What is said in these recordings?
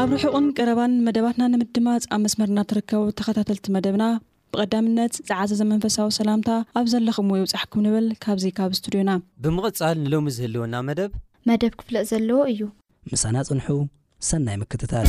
ኣብ ርሑቕን ቀረባን መደባትና ንምድማጽ ኣብ መስመርና ትርከቡ ተኸታተልቲ መደብና ብቐዳምነት ዝዓዘዘ መንፈሳዊ ሰላምታ ኣብ ዘለኹምዎ ይብጻሕኩም ንብል ካብዚ ካብ ስቱድዮና። ብምቕጻል ንሎሚ ዝህልወና መደብ። መደብ ክፍለጥ ዘለዎ እዩ። ምሳና ጽንሑ ሰናይ ምክትታል።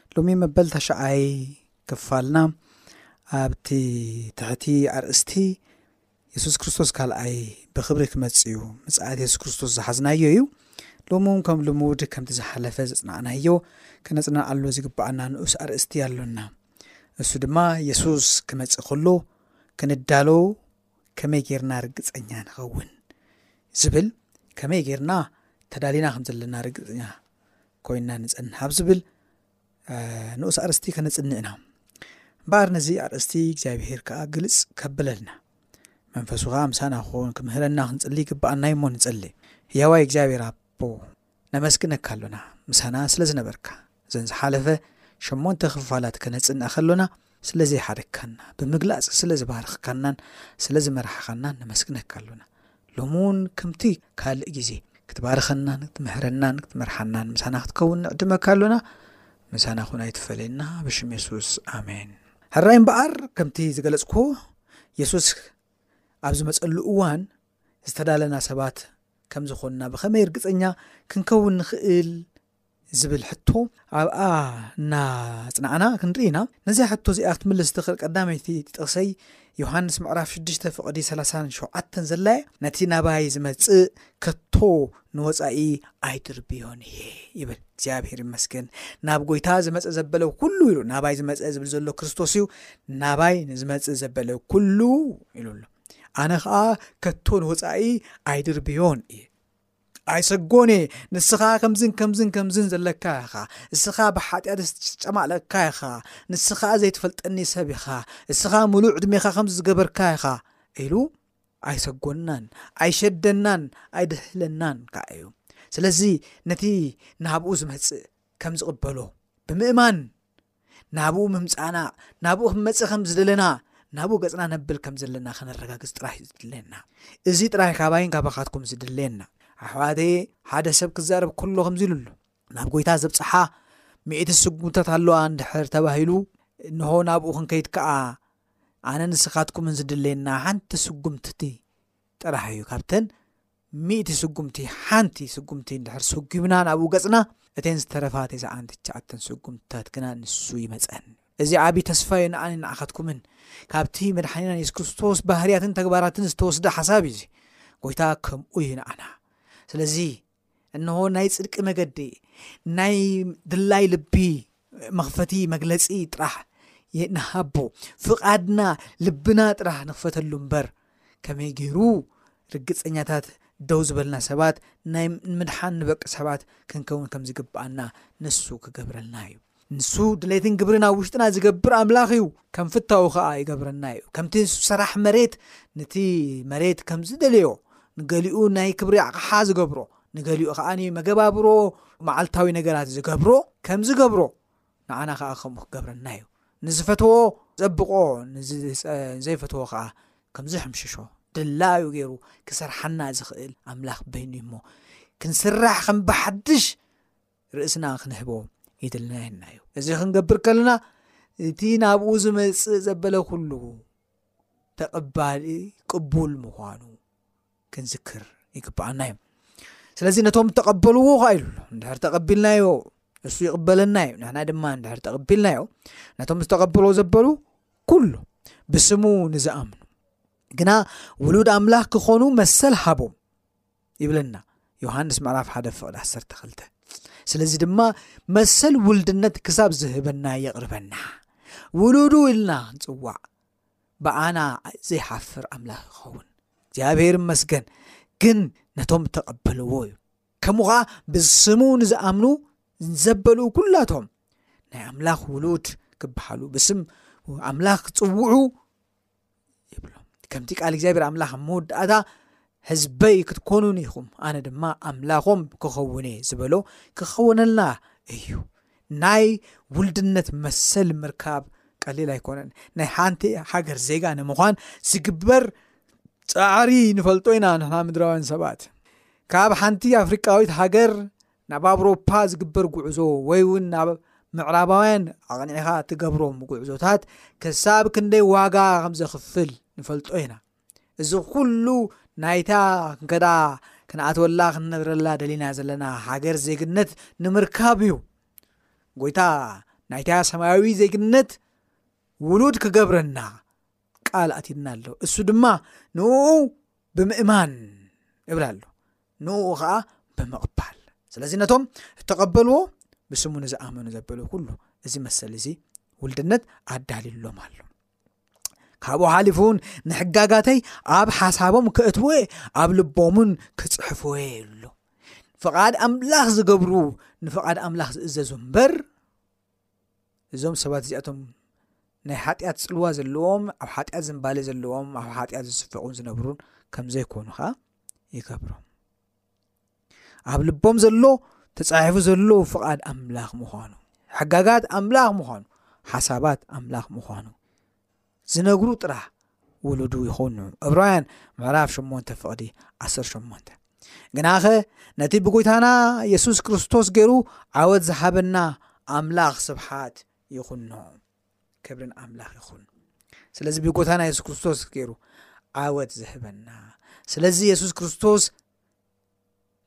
ሎሚ መበል ታሽዓይ ክፋልና ኣብቲ ትሕቲ ኣርእስቲ የሱስ ክርስቶስ ካልኣይ ብኽብሪ ክመጽእ እዩ ምጽኣት የሱስ ክርስቶስ ዝሓዝናዮ እዩ ሎሚ እውን ከም ልሙድ ከምቲ ዝሓለፈ ዘጽናዕናዮ ከነጽናዓሉ ዝግብኣና ንኡስ ኣርእስቲ ኣሎና እሱ ድማ የሱስ ክመጽእ ከሎ ክንዳሎ ከመይ ጌርና ርግጸኛ ንኸውን ዝብል ከመይ ጌርና ተዳሊና ከም ዘለና ርግጽኛ ኮይንና ንጸንሕ ኣብ ዝብል ንኡስ ኣርእስቲ ከነጽንዕ ኢና እምበኣር ነዚ ኣርእስቲ እግዚኣብሄር ከኣ ግልጽ ከብለልና መንፈሱ ኸዓ ምሳና ክኸውን ክምህረና ክንጽሊ ይግብኣና እዩሞ ንጽሊ ህያዋይ እግዚኣብሄር ኣቦ ነመስግነካ ኣሎና ምሳና ስለ ዝነበርካ እዘን ዝሓለፈ ሸሞንተ ክፋላት ከነጽንዕ ከሎና ስለ ዘይሓደግካና ብምግላጽ ስለ ዝባረኽካናን ስለ ዝመራሕኻናን ነመስግነካ ኣሎና። ሎሚ እውን ከምቲ ካልእ ግዜ ክትባርኸናን ክትምሕረናን ክትመርሓናን ምሳና ክትከውን ንዕድመካ ኣሎና። ምሳና ኹን ኣይትፈለየና ብሽም የሱስ ኣሜን። ሕራይ እምበኣር ከምቲ ዝገለጽኩዎ የሱስ ኣብ ዝመጸሉ እዋን ዝተዳለና ሰባት ከም ዝኾንና ብኸመይ እርግጸኛ ክንከውን ንኽእል? ዝብል ሕቶ ኣብኣ እናጽናዕና ክንርኢ ኢና። ነዚኣ ሕቶ እዚኣ ክትምልስ እትኽእል ቀዳመይቲ ጥቕሰይ ዮሃንስ ምዕራፍ 6 ፍቕዲ 37 ዘላ እያ። ነቲ ናባይ ዝመጽእ ከቶ ንወጻኢ ኣይድርብዮን እየ ይብል። እግዚኣብሔር ይመስገን ናብ ጎይታ ዝመፀ ዘበለ ኩሉ ኢሉ ናባይ ዝመፀ ዝብል ዘሎ ክርስቶስ እዩ ናባይ ንዝመፅ ዘበለ ኩሉ ኢሉ ኣሎ ኣነ ከዓ ከቶ ንወፃኢ ኣይድርብዮን እየ ኣይሰጎኔ ንስኻ ከምዝን ከምዝን ከምዝን ዘለካ ኢኻ እስኻ ብሓጢኣት ዝተጨማለቅካ ኢኻ ንስኻ ዘይትፈልጠኒ ሰብ ኢኻ እስኻ ሙሉእ ዕድሜኻ ከምዚ ዝገበርካ ኢኻ ኢሉ ኣይሰጎናን ኣይሸደናን ኣይድህለናን ከዓ እዩ ስለዚ ነቲ ናብኡ ዝመፅእ ከም ዝቕበሎ ብምእማን ናብኡ ምምጻእና ናብኡ ክንመጽእ ከም ዝደለና ናብኡ ገጽና ነብል ከም ዘለና ከነረጋግጽ ጥራሕ እዩ ዝድለየና እዚ ጥራይ ካባይን ካባኻትኩም ዝድለየና ኣሕዋተየ ሓደ ሰብ ክዛረብ ከሎ ከምዚ ኢሉ ኣሎ ናብ ጎይታ ዘብፅሓ ሚእቲ ስጉምታት ኣለዋ እንድሕር ተባሂሉ እንሆ ናብኡ ክንከይድ ከዓ ኣነ ንስኻትኩምን ዝድለየና ሓንቲ ስጉምትቲ ጥራሕ እዩ ካብተን ሚእቲ ስጉምቲ ሓንቲ ስጉምቲ እንድሕር ሰጒምና ናብኡ ገጽና፣ እተን ዝተረፋ ተሰዓን ትችኣተን ስጉምትታት ግና ንሱ ይመጸን። እዚ ዓቢ ተስፋዩ ንኣንን ንዓኻትኩምን። ካብቲ መድሓኒናን የሱስ ክርስቶስ ባህርያትን ተግባራትን ዝተወስደ ሓሳብዩ እዚ። ጎይታ ከምኡዩ ንዓና። ስለዚ እንሆ ናይ ጽድቂ መገዲ ናይ ድላይ ልቢ መኽፈቲ መግለጺ ጥራሕ ንሃቦ። ፍቓድና ልብና ጥራሕ ንኽፈተሉ እምበር ከመይ ገይሩ ርግጸኛታት ደው ዝበልና ሰባት ናይ ንምድሓን ንበቂ ሰባት ክንከውን ከም ዝግብኣና ንሱ ክገብረልና እዩ። ንሱ ድሌትን ግብርን ኣብ ውሽጥና ዝገብር ኣምላኽ እዩ፣ ከም ፍታዉ ከኣ ይገብረና እዩ። ከምቲ ንሱ ሰራሕ መሬት ነቲ መሬት ከም ዝደለዮ ንገሊኡ ናይ ክብሪ ኣቕሓ ዝገብሮ ንገሊኡ ከኣ መገባብሮ መዓልታዊ ነገራት ዝገብሮ ከም ዝገብሮ ንዓና ከኣ ከምኡ ክገብረና እዩ። ንዝፈተዎ ጸብቆ ንዘይፈተዎ ከኣ ከምዝሕምሽሾ ድላዩ ገይሩ ክሰርሓና ዝኽእል ኣምላኽ በይኑ እዩ እሞ ክንስራሕ ከም ብሓድሽ ርእስና ክንህቦ ይድልናየና እዩ እዚ ክንገብር ከለና እቲ ናብኡ ዝመጽእ ዘበለ ኩሉ ተቐባሊ ቅቡል ምዃኑ ክንዝክር ይግብኣና እዩ ስለዚ ነቶም ተቐበልዎ ኸዓ ኢሉ እንድሕር ተቐቢልናዮ እሱ ይቕበለና እዩ ንሕና ድማ እንድሕር ተቐቢልናዮ ነቶም ዝተቐበልዎ ዘበሉ ኩሉ ብስሙ ንዝኣምኑ ግና ውሉድ ኣምላኽ ክኾኑ መሰል ሃቦም ይብለና ዮሃንስ ምዕራፍ ሓደ ፍቕዲ 12 ስለዚ ድማ መሰል ውልድነት ክሳብ ዝህበና የቕርበና ውሉዱ ኢልና ንፅዋዕ ብኣና ዘይሓፍር ኣምላኽ ይኸውን እግዚኣብሔር ይመስገን ግን ነቶም ተቐበልዎ እዩ ከምኡ ኸዓ ብስሙ ንዝኣምኑ ዘበሉ ኩላቶም ናይ ኣምላኽ ውሉድ ክበሃሉ ብስም ኣምላኽ ክፅውዑ ይብሎም ከምቲ ቃል እግዚኣብሔር ኣምላኽ ኣብ መወዳእታ ህዝበይ ክትኮኑን ኢኹም ኣነ ድማ ኣምላኾም ክኸውን እየ ዝበሎ ክኸውነልና እዩ ናይ ውልድነት መሰል ምርካብ ቀሊል ኣይኮነን። ናይ ሓንቲ ሃገር ዜጋ ንምዃን ዝግበር ጻዕሪ ንፈልጦ ኢና ንሕና ምድራውያን ሰባት። ካብ ሓንቲ ኣፍሪቃዊት ሃገር ናብ ኣውሮፓ ዝግበር ጉዕዞ ወይ እውን ናብ ምዕራባውያን ኣቕኒዕኻ ትገብሮም ጉዕዞታት ክሳብ ክንደይ ዋጋ ከም ዘኽፍል ንፈልጦ ኢና። እዚ ኩሉ ናይታ እንከዳ ክንኣትወላ ክንነብረላ ደሊና ዘለና ሃገር ዜግነት ንምርካብ እዩ ጎይታ ናይታ ሰማያዊ ዜግነት ውሉድ ክገብረና ቃል ኣትዩና ኣሎ እሱ ድማ ንኡ ብምእማን እብላ ኣሎ ንኡ ከዓ ብምቕባል ስለዚ ነቶም እተቐበልዎ ብስሙ ንዝኣመኑ ዘበሉ ኩሉ እዚ መሰል እዚ ውልድነት ኣዳልዩሎም ኣሎ ካብኡ ሓሊፉ እውን ንሕጋጋተይ ኣብ ሓሳቦም ከእትዎ እየ ኣብ ልቦምን ክፅሕፍዎ እየ ይብሉ ፍቓድ ኣምላኽ ዝገብሩ ንፍቓድ ኣምላኽ ዝእዘዙ እምበር እዞም ሰባት እዚኣቶም ናይ ሓጢኣት ፅልዋ ዘለዎም ኣብ ሓጢኣት ዝምባለ ዘለዎም ኣብ ሓጢኣት ዝስፈቑን ዝነብሩን ከም ዘይኮኑ ከዓ ይገብሮም ኣብ ልቦም ዘሎ ተጻሒፉ ዘሎ ፍቓድ ኣምላኽ ምዃኑ ሕጋጋት ኣምላኽ ምዃኑ ሓሳባት ኣምላኽ ምዃኑ ዝነግሩ ጥራሕ ውሉዱ ይኹኑ እብራውያን ምዕራፍ 8 ፍቕዲ 18 ግናኸ ነቲ ብጎይታና የሱስ ክርስቶስ ገይሩ ዓወት ዝሓበና ኣምላኽ ስብሓት ይኹኖ ክብርን ኣምላኽ ይኹን ስለዚ ብጎይታና የሱስ ክርስቶስ ገይሩ ዓወት ዝህበና ስለዚ የሱስ ክርስቶስ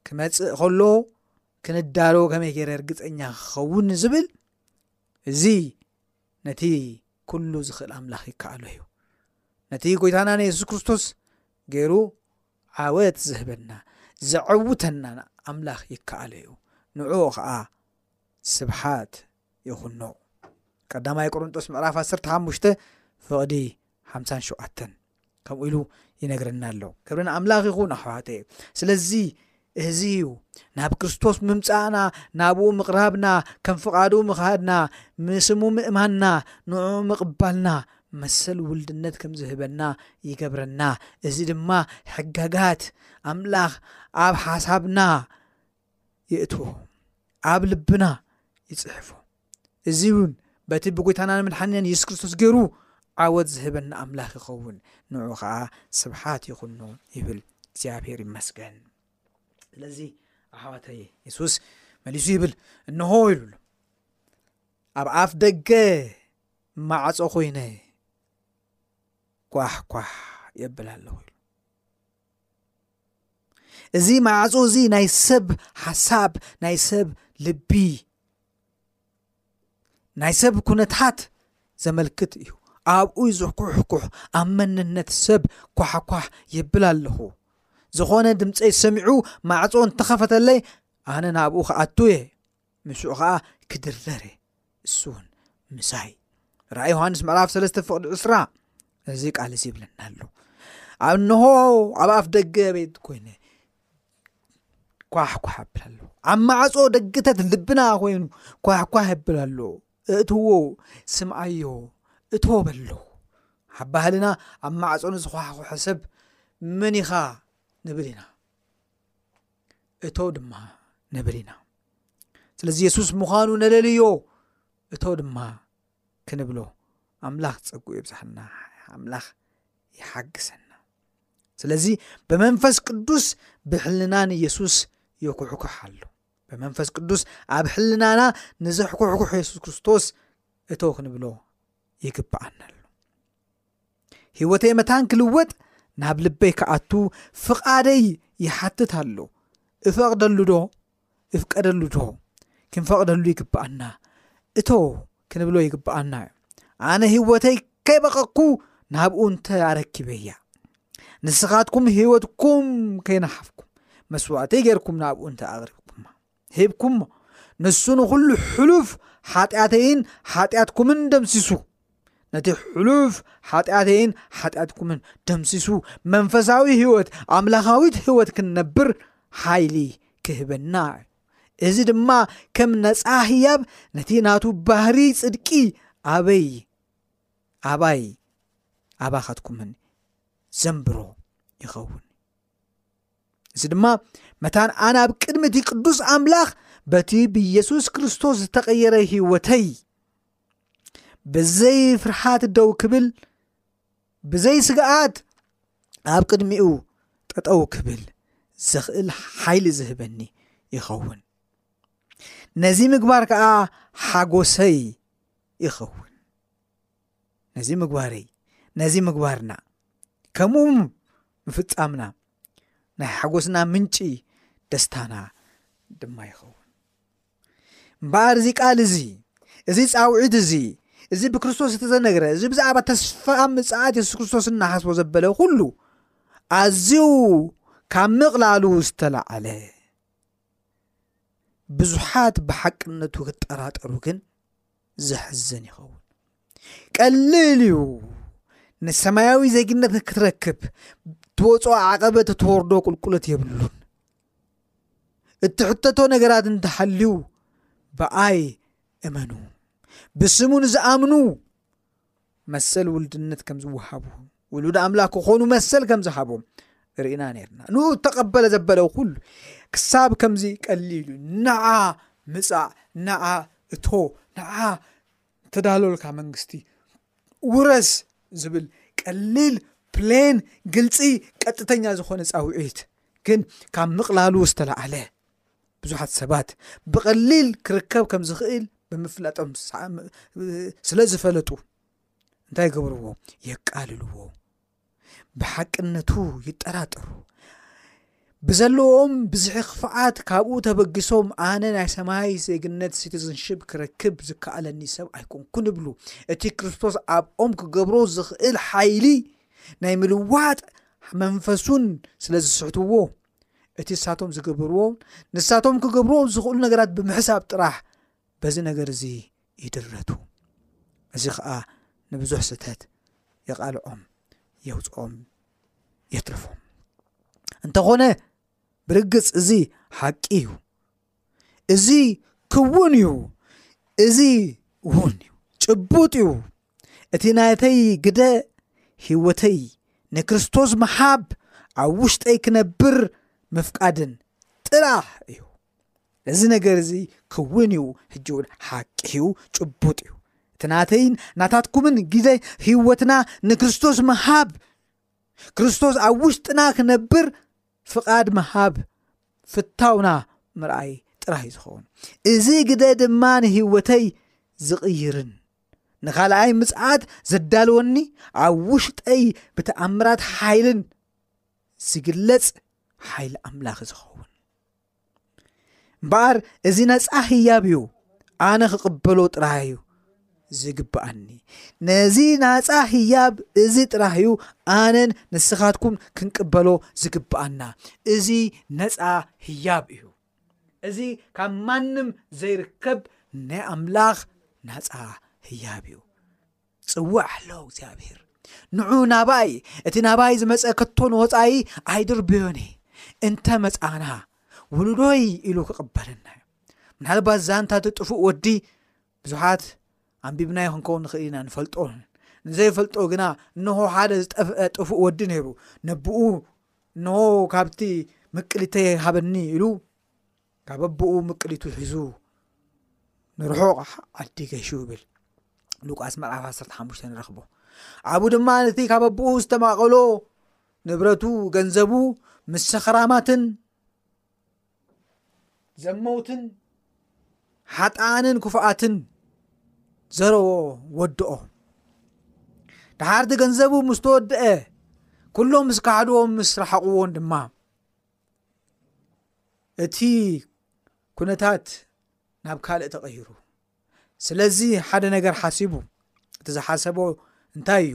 ክመጽእ ከሎ ክንዳሎ ከመይ ገይረ እርግጸኛ ክኸውን ዝብል እዚ ነቲ ኩሉ ዝኽእል ኣምላኽ ይከኣሎ እዩ ነቲ ጎይታና ንየሱስ ክርስቶስ ገይሩ ዓወት ዝህበና ዘዐውተና ኣምላኽ ይከኣሎ እዩ ንዕኡ ኸዓ ስብሓት ይኹኖ። ቀዳማይ ቁርንጦስ ምዕራፍ ዓሰርተ ሓሙሽተ ፍቕዲ ሓምሳን ሸውዓተን ከምኡ ኢሉ ይነግረና ኣሎ። ክብሪ ንኣምላኽ ይኹን ኣሕዋተይ። ስለዚ እዚ እዩ ናብ ክርስቶስ ምምጻእና ናብኡ ምቕራብና ከም ፍቓዱ ምኻድና ምስሙ ምእማንና ንኡ ምቕባልና መሰል ውልድነት ከም ዝህበና ይገብረና እዚ ድማ ሕጋጋት ኣምላኽ ኣብ ሓሳብና የእትዎ፣ ኣብ ልብና ይጽሕፎ። እዚ ውን በቲ ብጐይታናን መድሓኒናን የሱስ ክርስቶስ ገሩ ዓወት ዝህበና ኣምላኽ ይኸውን፣ ንዑ ኸኣ ስብሓት ይኹኖ ይብል። እግዚኣብሔር ይመስገን። ስለዚ ኣሕዋተይ የሱስ መሊሱ ይብል እንሆ ኢሉሉ ኣብ ኣፍ ደገ ማዕጾ ኮይነ ኳሕኳሕ የብል ኣለኹ ኢሉ እዚ ማዕጾ እዚ ናይ ሰብ ሓሳብ ናይ ሰብ ልቢ ናይ ሰብ ኩነታት ዘመልክት እዩ ኣብኡ ዝኩሕኩሕ ኣብ መንነት ሰብ ኳሕኳሕ ይብል ኣለኹ ዝኾነ ድምፀይ ሰሚዑ ማዕጾ እንተኸፈተለይ ኣነ ናብኡ ክኣቱ እየ ምስኡ ኸኣ ክድርደር እየ እሱ እውን ምሳይ ራእይ ዮሃንስ ምዕራፍ 3 ፍቕዲ ዕስራ እዚ ቃል እዚ ይብለና ኣሎ ኣብ እንሆ ኣብ ኣፍ ደገ ቤት ኮይነ ኳሕኳሕ ኣብላ ኣሎ ኣብ ማዕፆ ደግተት ልብና ኮይኑ ኳሕኳሕ ኣብላ ኣሎ እእትዎ ስምኣዮ እትዎ በሎ ኣብ ባህልና ኣብ ማዕፆ ንዝኳሕኩሐ ሰብ መን ኢኻ ንብል ኢና እቶ ድማ ንብል ኢና ስለዚ የሱስ ምዃኑ ነለልዮ እቶ ድማ ክንብሎ ኣምላኽ ጸጉ የብዛሓልና ኣምላኽ ይሓግሰና ስለዚ ብመንፈስ ቅዱስ ብሕልናን የሱስ የኩሕኩሕ ኣሎ ብመንፈስ ቅዱስ ኣብ ሕልናና ንዘሕኩሕኩሕ የሱስ ክርስቶስ እቶ ክንብሎ ይግብኣኒ ኣሎ ህይወተይ መታን ክልወጥ ናብ ልበይ ክኣቱ ፍቓደይ ይሓትት ኣሎ እፈቕደሉ ዶ እፍቀደሉ ዶ ክንፈቕደሉ ይግብኣና እቶ ክንብሎ ይግብኣና እዩ ኣነ ህይወተይ ከይበቐቕኩ ናብኡ እንተ ኣረኪበ እያ ንስኻትኩም ህይወትኩም ከይናሓፍኩም መስዋእተይ ጌርኩም ናብኡ እንተ ኣቕሪብኩማ ሂብኩሞ፣ ንሱ ንዅሉ ሕሉፍ ሓጢኣተይን ሓጢኣትኩምን ደምሲሱ። ነቲ ሕሉፍ ሓጢኣተይን ሓጢኣትኩምን ደምሲሱ መንፈሳዊ ህይወት ኣምላኻዊት ህይወት ክንነብር ሓይሊ ክህበና እዩ። እዚ ድማ ከም ነፃ ህያብ ነቲ ናቱ ባህሪ ጽድቂ ኣበይ ኣባይ ኣባኻትኩምን ዘንብሮ ይኸውን። እዚ ድማ መታን ኣነ ኣብ ቅድሚ እቲ ቅዱስ ኣምላኽ በቲ ብኢየሱስ ክርስቶስ ዝተቐየረ ህይወተይ ብዘይ ፍርሓት ደው ክብል ብዘይ ስግኣት ኣብ ቅድሚኡ ጠጠው ክብል ዘኽእል ሓይሊ ዝህበኒ ይኸውን ነዚ ምግባር ከዓ ሓጎሰይ ይኸውን ነዚ ምግባረይ ነዚ ምግባርና ከምኡ ምፍጻምና ናይ ሓጎስና ምንጪ ደስታና ድማ ይኸውን እምበኣር እዚ ቃል እዚ እዚ ፃውዒት እዚ እዚ ብክርስቶስ ዝተዘነግረ እዚ ብዛዕባ ተስፋ ምፅኣት የሱስ ክርስቶስ እናሓስቦ ዘበለ ኩሉ ኣዝዩ ካብ ምቕላሉ ዝተላዓለ ብዙሓት ብሓቅነቱ ክጠራጠሩ ግን ዘሕዝን ይኸውን። ቀሊል እዩ ንሰማያዊ ዜግነት ክትረክብ ትወፅኦ ዓቐበት እትወርዶ ቁልቁለት የብሉን። እትሕተቶ ነገራት እንተሃልዩ ብኣይ እመኑ፣ ብስሙ ንዝኣምኑ መሰል ውልድነት ከም ዝወሃቡ፣ ውሉድ ኣምላኽ ክኾኑ መሰል ከም ዝሃቦም ርኢና ነርና። ንኡ እተቐበለ ዘበለ ኩሉ ክሳብ ከምዚ ቀሊሉ ንዓ ምጻእ ንዓ እቶ ንዓ ተዳሎልካ መንግስቲ ውረስ ዝብል ቀሊል ፕሌን ግልፂ ቀጥተኛ ዝኾነ ፃውዒት ግን ካብ ምቕላሉ ዝተላዓለ ብዙሓት ሰባት ብቐሊል ክርከብ ከም ዝኽእል ብምፍላጦም ስለ ዝፈለጡ እንታይ ይገብርዎ የቃልልዎ ብሓቅነቱ ይጠራጠሩ ብዘለዎም ብዝሒ ክፍዓት ካብኡ ተበጊሶም ኣነ ናይ ሰማይ ዜግነት ሲቲዝንሽፕ ክረክብ ዝከኣለኒ ሰብ ኣይኮንኩን ይብሉ እቲ ክርስቶስ ኣብኦም ክገብሮ ዝኽእል ሓይሊ ናይ ምልዋጥ መንፈሱን ስለ ዝስሕትዎ እቲ ንሳቶም ዝገብርዎ ንሳቶም ክገብርዎ ዝኽእሉ ነገራት ብምሕሳብ ጥራሕ በዚ ነገር እዚ ይድረቱ እዚ ከዓ ንብዙሕ ስህተት የቓልዖም የውፅኦም የትርፎም እንተኾነ ብርግፅ እዚ ሓቂ እዩ እዚ ክውን እዩ እዚ ውን እዩ ጭቡጥ እዩ እቲ ናተይ ግደ ህይወተይ ንክርስቶስ ምሓብ ኣብ ውሽጠይ ክነብር ምፍቃድን ጥራሕ እዩ እዚ ነገር እዚ ክውን እዩ ሕጂ እውን ሓቂ እዩ ጭቡጥ እዩ እቲ ናተይን ናታትኩምን ግዜ ህይወትና ንክርስቶስ ምሃብ ክርስቶስ ኣብ ውሽጥና ክነብር ፍቓድ ምሃብ ፍታውና ምርኣይ ጥራይ እዩ ዝኸውን። እዚ ግደ ድማ ንህይወተይ ዝቕይርን ንኻልኣይ ምጽኣት ዘዳልወኒ ኣብ ውሽጠይ ብተኣምራት ሓይልን ዝግለጽ ሓይሊ ኣምላኽ ዝኸውን። እምበኣር እዚ ነፃ ህያብ እዩ ኣነ ክቕበሎ ጥራህ እዩ ዝግብኣኒ ነዚ ናፃ ህያብ እዚ ጥራህ እዩ ኣነን ንስኻትኩም ክንቅበሎ ዝግብኣና እዚ ነፃ ህያብ እዩ እዚ ካብ ማንም ዘይርከብ ናይ ኣምላኽ ናፃ ህያብ እዩ ጽውዕ ኣሎ እግዚኣብሔር ንዑ ናባይ እቲ ናባይ ዝመጸ ከቶ ንወጻኢ ኣይድርብዮን እየ እንተ መጻና ውሉዶይ ኢሉ ክቕበለና እዩ ምናልባት ዛንታ እቲ ጥፉእ ወዲ ብዙሓት ኣንቢብናዮ ክንከውን ንኽእል ኢና ንፈልጦን ንዘይፈልጦ ግና እንሆ ሓደ ዝጠፍአ ጥፉእ ወዲ ነይሩ ነብኡ እንሆ ካብቲ ምቅሊተይ ሃበኒ ኢሉ ካብ ኣቦኡ ምቅሊቱ ሒዙ ንርሑቕ ዓዲ ገሹ ይብል ሉቃስ ምዕራፍ 15 ንረኽቦ ኣብኡ ድማ ነቲ ካብ ኣቦኡ ዝተማቐሎ ንብረቱ ገንዘቡ ምስ ሰኽራማትን ዘመውትን ሓጣንን ክፉኣትን ዘረዎ ወድኦ ድሓርቲ ገንዘቡ ምስ ተወድአ ኩሎም ምስ ካሕድዎም ምስ ረሓቕዎን ድማ እቲ ኩነታት ናብ ካልእ ተቐይሩ ስለዚ ሓደ ነገር ሓሲቡ እቲ ዝሓሰቦ እንታይ እዩ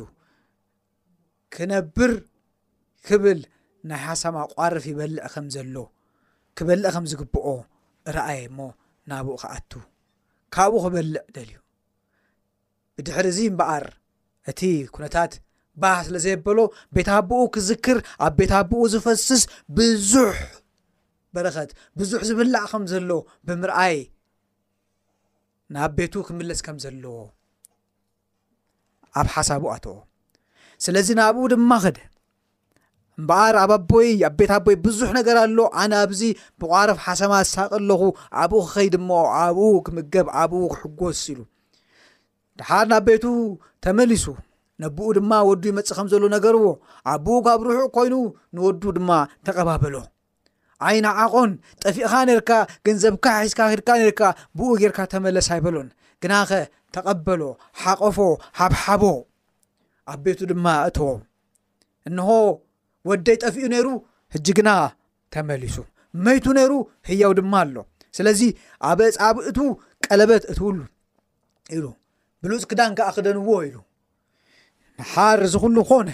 ክነብር ክብል ናይ ሓሳማ ቋርፍ ይበልዕ ከም ዘሎ ክበልዕ ከም ዝግብኦ ረኣየ እሞ ናብኡ ክኣቱ ካብኡ ክበልዕ ደልዩ ብድሕሪ እዚ እምበኣር፣ እቲ ኵነታት ባህ ስለ ዘየበሎ፣ ቤት ኣቦኡ ክዝክር ኣብ ቤት ኣቦኡ ዝፈስስ ብዙሕ በረኸት፣ ብዙሕ ዝብላዕ ከም ዘሎ ብምርኣይ ናብ ቤቱ ክምለስ ከም ዘለዎ ኣብ ሓሳቡ ኣተዎ። ስለዚ ናብኡ ድማ ኸደ። እምበኣር ኣብ ኣቦይ ኣብ ቤት ኣቦይ ብዙሕ ነገር ኣሎ ኣነ ኣብዚ ብቋረፍ ሓሰማ ሳቅ ኣለኹ ኣብኡ ክኸይድ እሞ ኣብኡ ክምገብ ኣብኡ ክሕጎስ ኢሉ ድሓር ናብ ቤቱ ተመሊሱ ነብኡ ድማ ወዱ ይመፅእ ከም ዘሎ ነገርዎ ኣብኡ ካብ ርሑቅ ኮይኑ ንወዱ ድማ ተቐባበሎ ዓይን ዓቆን ጠፊእኻ ነርካ ገንዘብካ ሒዝካ ክድካ ነርካ ብኡ ጌርካ ተመለስ ኣይበሎን ግናኸ ተቐበሎ ሓቆፎ ሓብሓቦ ኣብ ቤቱ ድማ እተዎ እንሆ ወደይ ጠፊኡ ነይሩ ሕጂ ግና ተመሊሱ መይቱ ነይሩ ህያው ድማ ኣሎ ስለዚ ኣብ ፃብእቱ ቀለበት እትውሉ ኢሉ ብሉፅ ክዳን ከዓ ክደንዎ ኢሉ ንሓር እዚ ኩሉ ኮነ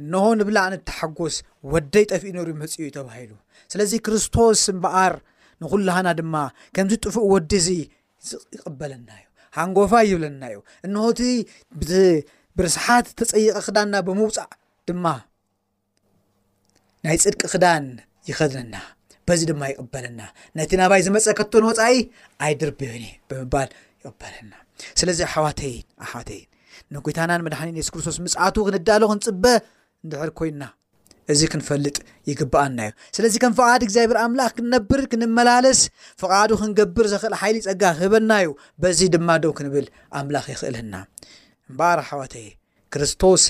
እንሆ ንብላዕ ንተሓጎስ ወደይ ጠፊኡ ነይሩ መፅኡ እዩ ተባሂሉ ስለዚ ክርስቶስ እምበኣር ንኹላሃና ድማ ከምዚ ጥፉእ ወዲ እዚ ይቕበለና እዩ ሃንጎፋ ይብለና እዩ እንሆቲ ብርስሓት ተፀይቐ ክዳንና ብምውፃእ ድማ ናይ ፅድቂ ክዳን ይኸድነና በዚ ድማ ይቕበለና ነቲ ናባይ ዝመፀ ከቶን ወፃኢ ኣይድርብዮኒ ብምባል ይቕበለና ስለዚ ኣሕዋተይን ኣሕዋተይን ንጎይታናን መድሓኒን የሱስ ክርስቶስ ምፅኣቱ ክንዳሎ ክንፅበ እንድሕር ኮይንና እዚ ክንፈልጥ ይግብኣና እዩ። ስለዚ ከም ፍቓድ እግዚኣብሔር ኣምላኽ ክንነብር፣ ክንመላለስ፣ ፍቓዱ ክንገብር ዘኽእል ሓይሊ ጸጋ ክህበና እዩ። በዚ ድማ ደው ክንብል ኣምላኽ የኽእለና። እምበኣር ኣሕዋተየ ክርስቶስ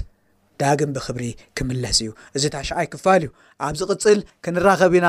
ዳግም ብክብሪ ክምለስ እዩ። እዚ ታሽዓይ ክፋል እዩ። ኣብ ዝቕጽል ክንራኸብ ኢና።